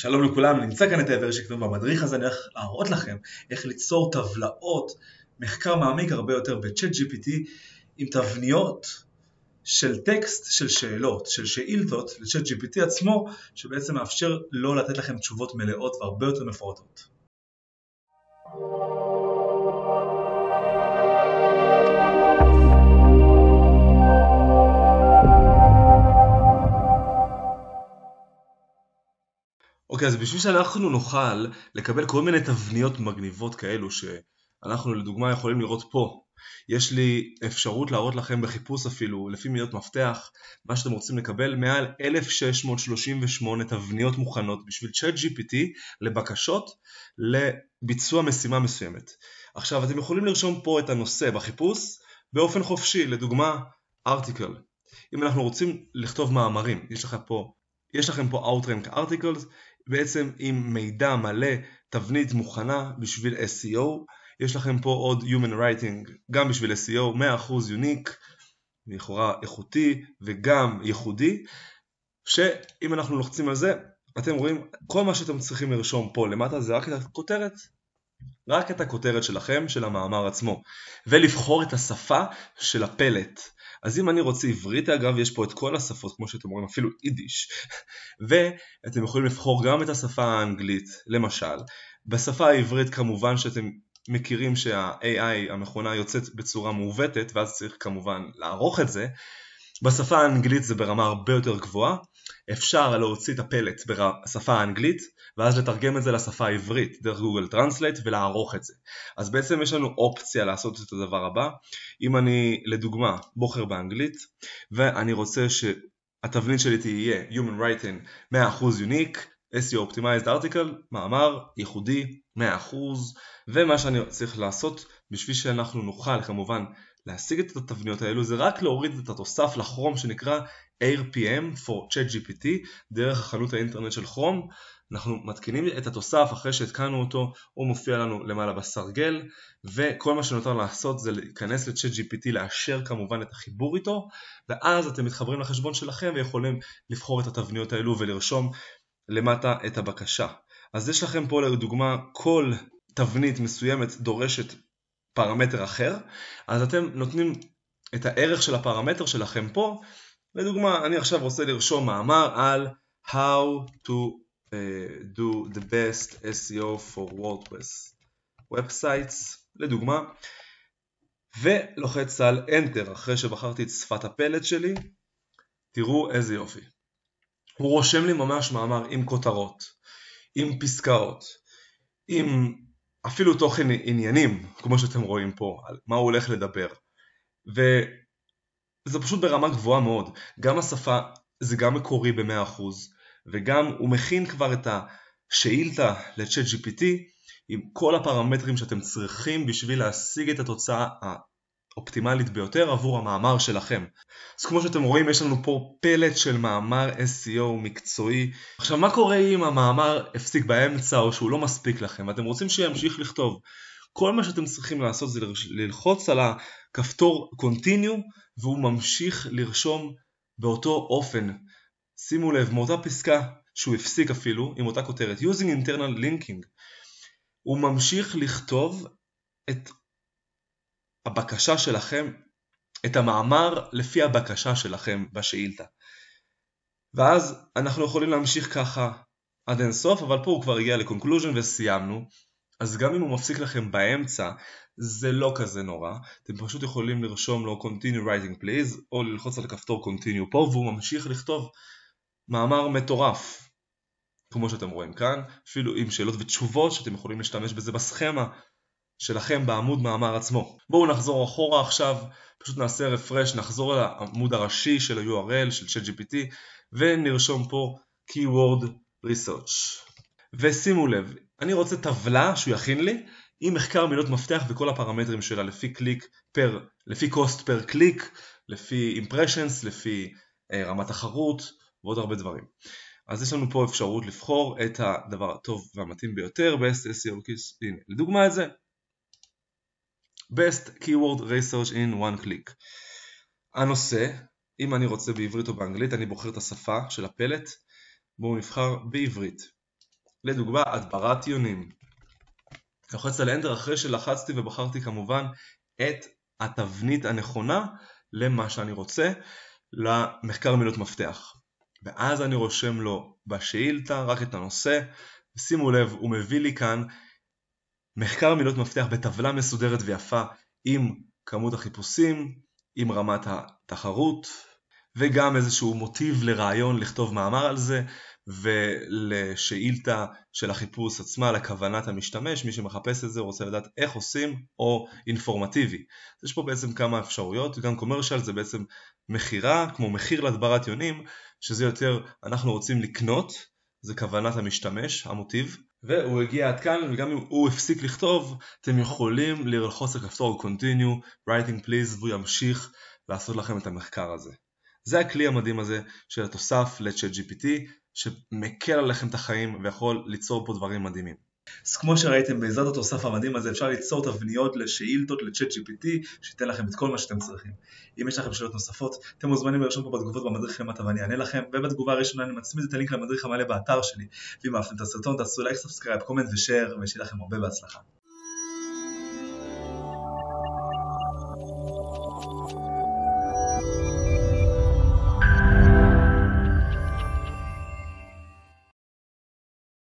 שלום לכולם, נמצא כאן את העבר שקדום במדריך הזה, אני הולך להראות לכם איך ליצור טבלאות, מחקר מעמיק הרבה יותר ב-chat GPT עם תבניות של טקסט, של שאלות, של שאילתות ל-chat GPT עצמו, שבעצם מאפשר לא לתת לכם תשובות מלאות והרבה יותר מפורטות. אוקיי, אז בשביל שאנחנו נוכל לקבל כל מיני תבניות מגניבות כאלו שאנחנו לדוגמה יכולים לראות פה יש לי אפשרות להראות לכם בחיפוש אפילו, לפי מילות מפתח, מה שאתם רוצים לקבל, מעל 1638 תבניות מוכנות בשביל צ'אט GPT לבקשות לביצוע משימה מסוימת. עכשיו אתם יכולים לרשום פה את הנושא בחיפוש באופן חופשי, לדוגמה article. אם אנחנו רוצים לכתוב מאמרים, יש לכם פה, יש לכם פה Outrank Articles, בעצם עם מידע מלא, תבנית מוכנה בשביל SEO, יש לכם פה עוד Human Writing גם בשביל SEO, 100% יוניק, לכאורה איכותי וגם ייחודי, שאם אנחנו לוחצים על זה, אתם רואים כל מה שאתם צריכים לרשום פה למטה זה רק את הכותרת, רק את הכותרת שלכם, של המאמר עצמו, ולבחור את השפה של הפלט. אז אם אני רוצה עברית אגב, יש פה את כל השפות כמו שאתם רואים, אפילו יידיש, ואתם יכולים לבחור גם את השפה האנגלית, למשל. בשפה העברית כמובן שאתם מכירים שה-AI, המכונה יוצאת בצורה מעוותת, ואז צריך כמובן לערוך את זה. בשפה האנגלית זה ברמה הרבה יותר גבוהה, אפשר להוציא את הפלט בשפה האנגלית ואז לתרגם את זה לשפה העברית דרך Google Translate ולערוך את זה. אז בעצם יש לנו אופציה לעשות את הדבר הבא. אם אני לדוגמה בוחר באנגלית ואני רוצה שהתבנית שלי תהיה Human Writing 100% Unique, SEO Optimized Article, מאמר ייחודי 100% ומה שאני צריך לעשות בשביל שאנחנו נוכל כמובן להשיג את התבניות האלו זה רק להוריד את התוסף לכרום שנקרא AirPM for ChatGPT דרך החנות האינטרנט של כרום אנחנו מתקינים את התוסף אחרי שהתקנו אותו, הוא מופיע לנו למעלה בסרגל וכל מה שנותר לעשות זה להיכנס לצ'אט GPT, לאשר כמובן את החיבור איתו ואז אתם מתחברים לחשבון שלכם ויכולים לבחור את התבניות האלו ולרשום למטה את הבקשה. אז יש לכם פה לדוגמה כל תבנית מסוימת דורשת פרמטר אחר, אז אתם נותנים את הערך של הפרמטר שלכם פה, לדוגמה אני עכשיו רוצה לרשום מאמר על How to uh, do the best SEO for WordPress Websites, לדוגמה, ולוחץ על Enter אחרי שבחרתי את שפת הפלט שלי, תראו איזה יופי. הוא רושם לי ממש מאמר עם כותרות, עם פסקאות, עם אפילו תוכן עניינים, כמו שאתם רואים פה, על מה הוא הולך לדבר. וזה פשוט ברמה גבוהה מאוד. גם השפה זה גם מקורי ב-100% וגם הוא מכין כבר את השאילתה ל-chat GPT עם כל הפרמטרים שאתם צריכים בשביל להשיג את התוצאה האופטימלית ביותר עבור המאמר שלכם. אז כמו שאתם רואים יש לנו פה פלט של מאמר SEO מקצועי. עכשיו מה קורה אם המאמר הפסיק באמצע או שהוא לא מספיק לכם ואתם רוצים שימשיך לכתוב? כל מה שאתם צריכים לעשות זה ללחוץ על הכפתור Continue והוא ממשיך לרשום באותו אופן. שימו לב, מאותה פסקה שהוא הפסיק אפילו, עם אותה כותרת, using internal linking, הוא ממשיך לכתוב את הבקשה שלכם, את המאמר לפי הבקשה שלכם בשאילתה. ואז אנחנו יכולים להמשיך ככה עד אינסוף, אבל פה הוא כבר הגיע לקונקלוז'ן וסיימנו. אז גם אם הוא מפסיק לכם באמצע, זה לא כזה נורא. אתם פשוט יכולים לרשום לו continue writing please, או ללחוץ על הכפתור continue פה, והוא ממשיך לכתוב מאמר מטורף. כמו שאתם רואים כאן, אפילו עם שאלות ותשובות שאתם יכולים להשתמש בזה בסכמה שלכם בעמוד מאמר עצמו. בואו נחזור אחורה עכשיו, פשוט נעשה רפרש, נחזור לעמוד הראשי של ה-URL של ChatGPT ונרשום פה Keyword Research. ושימו לב, אני רוצה טבלה שהוא יכין לי עם מחקר מילות מפתח וכל הפרמטרים שלה לפי click per, לפי cost per click, לפי impressions, לפי אה, רמת תחרות ועוד הרבה דברים. אז יש לנו פה אפשרות לבחור את הדבר הטוב והמתאים ביותר Keys, הנה לדוגמה את זה Best Keyword Research in One Click. הנושא, אם אני רוצה בעברית או באנגלית, אני בוחר את השפה של הפלט. בואו נבחר בעברית. לדוגמה, הדברת יונים. לוחץ על Enter אחרי שלחצתי ובחרתי כמובן את התבנית הנכונה למה שאני רוצה, למחקר מילות מפתח. ואז אני רושם לו בשאילתה רק את הנושא, ושימו לב, הוא מביא לי כאן מחקר מילות מפתח בטבלה מסודרת ויפה עם כמות החיפושים, עם רמת התחרות, וגם איזשהו מוטיב לרעיון לכתוב מאמר על זה, ולשאילתה של החיפוש עצמה, לכוונת המשתמש, מי שמחפש את זה רוצה לדעת איך עושים, או אינפורמטיבי. יש פה בעצם כמה אפשרויות, גם קומרשל זה בעצם מכירה, כמו מחיר להדברת יונים, שזה יותר אנחנו רוצים לקנות, זה כוונת המשתמש, המוטיב, והוא הגיע עד כאן וגם אם הוא הפסיק לכתוב אתם יכולים ללחוץ על כפתור continue writing please והוא ימשיך לעשות לכם את המחקר הזה. זה הכלי המדהים הזה של התוסף ל-chat GPT שמקל עליכם את החיים ויכול ליצור פה דברים מדהימים. אז כמו שראיתם בעזרת התוסף המדהים הזה אפשר ליצור תבניות לשאילתות ל-chat GPT שייתן לכם את כל מה שאתם צריכים. אם יש לכם שאלות נוספות אתם מוזמנים לרשום פה בתגובות במדריך למטה ואני אענה לכם ובתגובה הראשונה אני מצמיד את הלינק למדריך המלא באתר שלי ואם אהבתם את הסרטון תעשו לייק subscribe comment ו share ושיהיה לכם הרבה בהצלחה.